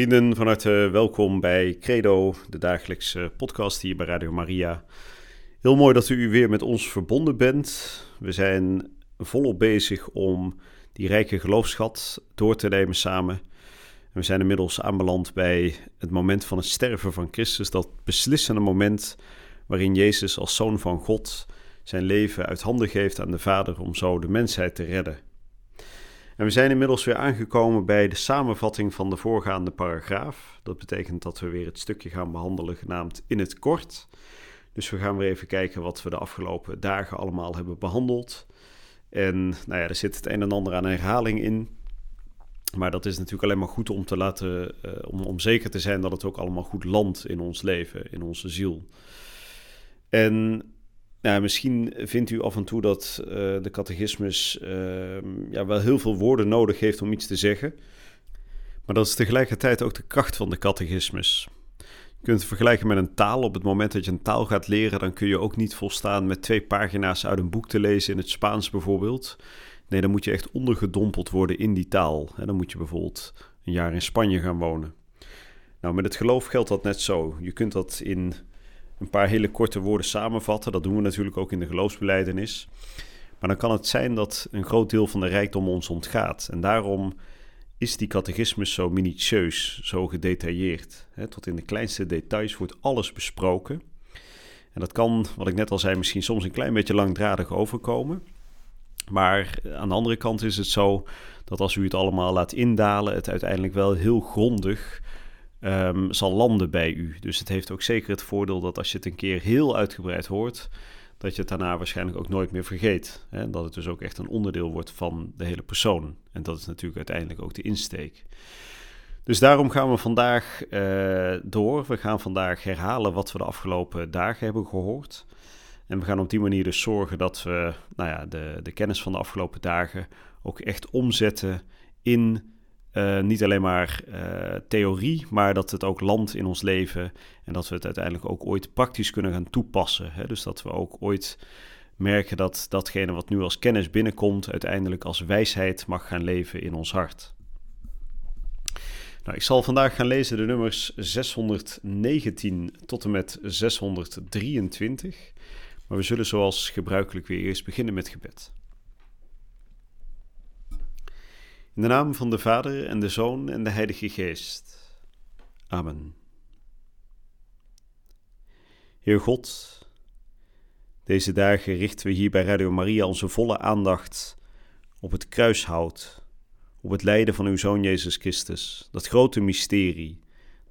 Vrienden, van harte welkom bij Credo, de dagelijkse podcast hier bij Radio Maria. Heel mooi dat u weer met ons verbonden bent. We zijn volop bezig om die rijke geloofschat door te nemen samen. we zijn inmiddels aanbeland bij het moment van het sterven van Christus, dat beslissende moment waarin Jezus als zoon van God zijn leven uit handen geeft aan de Vader om zo de mensheid te redden. En we zijn inmiddels weer aangekomen bij de samenvatting van de voorgaande paragraaf. Dat betekent dat we weer het stukje gaan behandelen genaamd in het kort. Dus we gaan weer even kijken wat we de afgelopen dagen allemaal hebben behandeld. En nou ja, er zit het een en ander aan herhaling in. Maar dat is natuurlijk alleen maar goed om te laten, uh, om, om zeker te zijn dat het ook allemaal goed landt in ons leven, in onze ziel. En nou, misschien vindt u af en toe dat uh, de catechismus uh, ja, wel heel veel woorden nodig heeft om iets te zeggen. Maar dat is tegelijkertijd ook de kracht van de catechismus. Je kunt het vergelijken met een taal. Op het moment dat je een taal gaat leren, dan kun je ook niet volstaan met twee pagina's uit een boek te lezen in het Spaans bijvoorbeeld. Nee, dan moet je echt ondergedompeld worden in die taal. En dan moet je bijvoorbeeld een jaar in Spanje gaan wonen. Nou, met het geloof geldt dat net zo. Je kunt dat in een paar hele korte woorden samenvatten. Dat doen we natuurlijk ook in de geloofsbeleidenis. Maar dan kan het zijn dat een groot deel van de rijkdom ons ontgaat. En daarom is die catechismus zo minutieus, zo gedetailleerd. tot in de kleinste details wordt alles besproken. En dat kan, wat ik net al zei, misschien soms een klein beetje langdradig overkomen. Maar aan de andere kant is het zo dat als u het allemaal laat indalen, het uiteindelijk wel heel grondig um, zal landen bij u. Dus het heeft ook zeker het voordeel dat als je het een keer heel uitgebreid hoort, dat je het daarna waarschijnlijk ook nooit meer vergeet. Hè? Dat het dus ook echt een onderdeel wordt van de hele persoon. En dat is natuurlijk uiteindelijk ook de insteek. Dus daarom gaan we vandaag uh, door. We gaan vandaag herhalen wat we de afgelopen dagen hebben gehoord. En we gaan op die manier dus zorgen dat we nou ja, de, de kennis van de afgelopen dagen ook echt omzetten in uh, niet alleen maar uh, theorie, maar dat het ook landt in ons leven en dat we het uiteindelijk ook ooit praktisch kunnen gaan toepassen. Hè? Dus dat we ook ooit merken dat datgene wat nu als kennis binnenkomt, uiteindelijk als wijsheid mag gaan leven in ons hart. Nou, ik zal vandaag gaan lezen de nummers 619 tot en met 623. Maar we zullen zoals gebruikelijk weer eerst beginnen met gebed. In de naam van de Vader en de Zoon en de Heilige Geest. Amen. Heer God, deze dagen richten we hier bij Radio Maria onze volle aandacht op het kruishout, op het lijden van uw Zoon Jezus Christus, dat grote mysterie,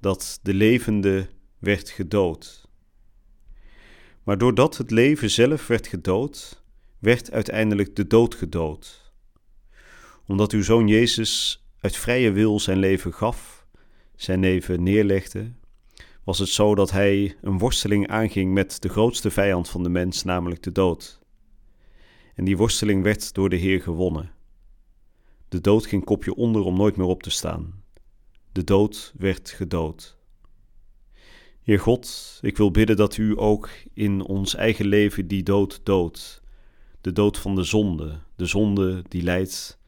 dat de levende werd gedood. Maar doordat het leven zelf werd gedood, werd uiteindelijk de dood gedood omdat uw zoon Jezus uit vrije wil zijn leven gaf, zijn leven neerlegde, was het zo dat hij een worsteling aanging met de grootste vijand van de mens, namelijk de dood. En die worsteling werd door de Heer gewonnen. De dood ging kopje onder om nooit meer op te staan. De dood werd gedood. Heer God, ik wil bidden dat u ook in ons eigen leven die dood doodt. De dood van de zonde, de zonde die leidt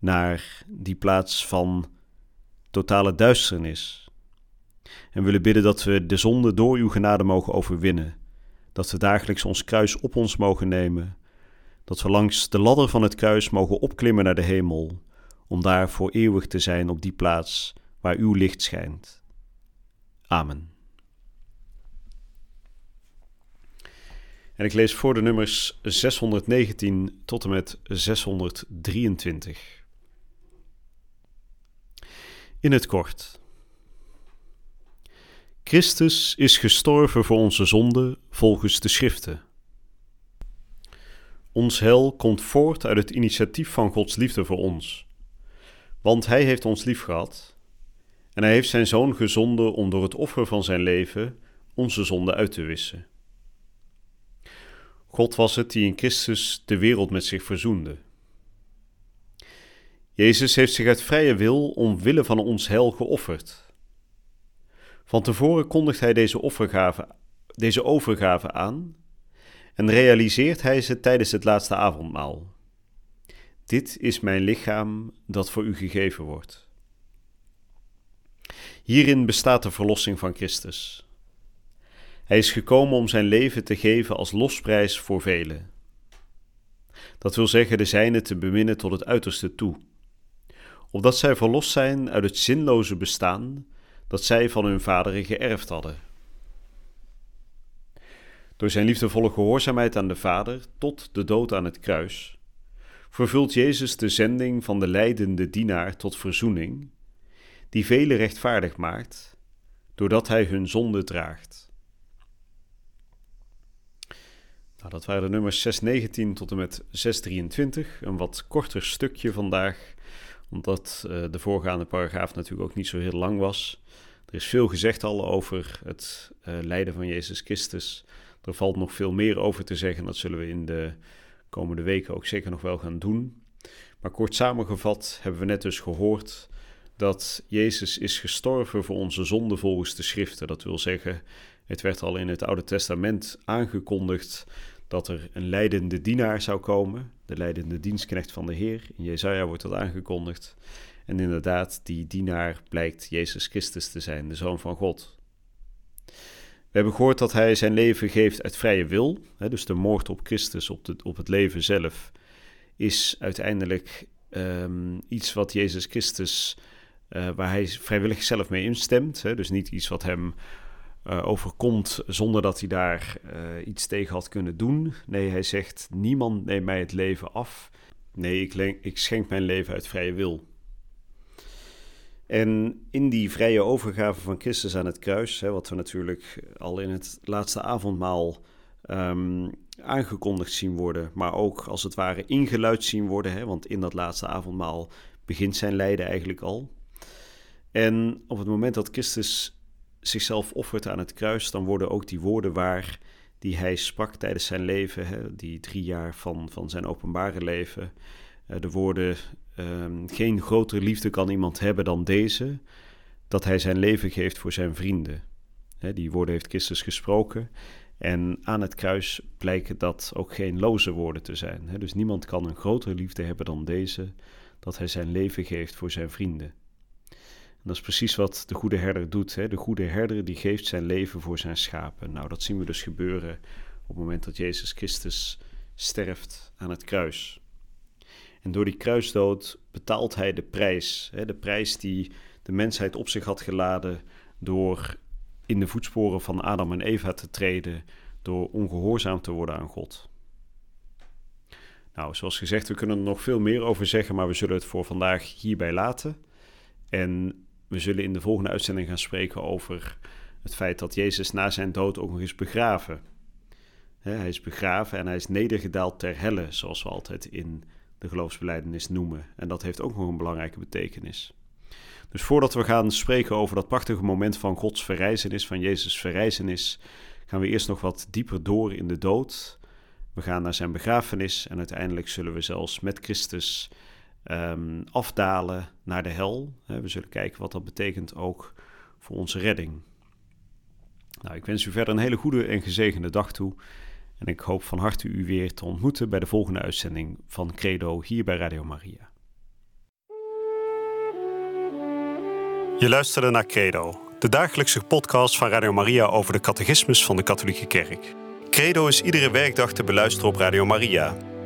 naar die plaats van totale duisternis. En willen bidden dat we de zonde door uw genade mogen overwinnen. Dat we dagelijks ons kruis op ons mogen nemen. Dat we langs de ladder van het kruis mogen opklimmen naar de hemel. Om daar voor eeuwig te zijn op die plaats waar uw licht schijnt. Amen. En ik lees voor de nummers 619 tot en met 623. In het kort. Christus is gestorven voor onze zonde volgens de Schriften. Ons hel komt voort uit het initiatief van Gods liefde voor ons. Want Hij heeft ons lief gehad En hij heeft zijn zoon gezonden om door het offer van zijn leven onze zonde uit te wissen. God was het die in Christus de wereld met zich verzoende. Jezus heeft zich uit vrije wil omwille van ons hel geofferd. Van tevoren kondigt hij deze, offergave, deze overgave aan en realiseert hij ze tijdens het laatste avondmaal. Dit is mijn lichaam dat voor u gegeven wordt. Hierin bestaat de verlossing van Christus. Hij is gekomen om zijn leven te geven als losprijs voor velen. Dat wil zeggen de zijne te beminnen tot het uiterste toe, opdat zij verlost zijn uit het zinloze bestaan dat zij van hun vaderen geërfd hadden. Door zijn liefdevolle gehoorzaamheid aan de Vader tot de dood aan het kruis, vervult Jezus de zending van de leidende dienaar tot verzoening, die velen rechtvaardig maakt, doordat hij hun zonde draagt. Nou, dat waren de nummers 619 tot en met 623. Een wat korter stukje vandaag, omdat uh, de voorgaande paragraaf natuurlijk ook niet zo heel lang was. Er is veel gezegd al over het uh, lijden van Jezus Christus. Er valt nog veel meer over te zeggen. Dat zullen we in de komende weken ook zeker nog wel gaan doen. Maar kort samengevat hebben we net dus gehoord dat Jezus is gestorven voor onze zonde volgens de schriften. Dat wil zeggen, het werd al in het Oude Testament aangekondigd dat er een leidende dienaar zou komen, de leidende dienstknecht van de Heer. In Jezaja wordt dat aangekondigd. En inderdaad, die dienaar blijkt Jezus Christus te zijn, de Zoon van God. We hebben gehoord dat hij zijn leven geeft uit vrije wil. Hè, dus de moord op Christus, op, de, op het leven zelf, is uiteindelijk um, iets wat Jezus Christus, uh, waar hij vrijwillig zelf mee instemt. Hè, dus niet iets wat hem uh, overkomt zonder dat hij daar uh, iets tegen had kunnen doen. Nee, hij zegt: Niemand neemt mij het leven af. Nee, ik, ik schenk mijn leven uit vrije wil. En in die vrije overgave van Christus aan het kruis, hè, wat we natuurlijk al in het laatste avondmaal um, aangekondigd zien worden, maar ook als het ware ingeluid zien worden, hè, want in dat laatste avondmaal begint zijn lijden eigenlijk al. En op het moment dat Christus zichzelf offert aan het kruis, dan worden ook die woorden waar die hij sprak tijdens zijn leven, hè, die drie jaar van, van zijn openbare leven, uh, de woorden Um, geen grotere liefde kan iemand hebben dan deze, dat hij zijn leven geeft voor zijn vrienden. die woorden heeft Christus gesproken. En aan het kruis blijken dat ook geen loze woorden te zijn. dus niemand kan een grotere liefde hebben dan deze, dat hij zijn leven geeft voor zijn vrienden. En dat is precies wat de goede herder doet. De goede herder die geeft zijn leven voor zijn schapen. Nou, dat zien we dus gebeuren op het moment dat Jezus Christus sterft aan het kruis. En door die kruisdood betaalt hij de prijs. Hè, de prijs die de mensheid op zich had geladen door in de voetsporen van Adam en Eva te treden, door ongehoorzaam te worden aan God. Nou, zoals gezegd, we kunnen er nog veel meer over zeggen, maar we zullen het voor vandaag hierbij laten. En we zullen in de volgende uitzending gaan spreken over het feit dat Jezus na zijn dood ook nog is begraven. hij is begraven en hij is nedergedaald ter helle, zoals we altijd in de geloofsbeleidenis noemen. En dat heeft ook nog een belangrijke betekenis. Dus voordat we gaan spreken over dat prachtige moment van Gods verrijzenis, van Jezus' verrijzenis, gaan we eerst nog wat dieper door in de dood. We gaan naar zijn begrafenis en uiteindelijk zullen we zelfs met Christus um, afdalen naar de hel. We zullen kijken wat dat betekent ook voor onze redding. Nou, ik wens u verder een hele goede en gezegende dag toe. En ik hoop van harte u weer te ontmoeten bij de volgende uitzending van Credo hier bij Radio Maria. Je luisterde naar Credo, de dagelijkse podcast van Radio Maria over de catechismus van de Katholieke Kerk. Credo is iedere werkdag te beluisteren op Radio Maria.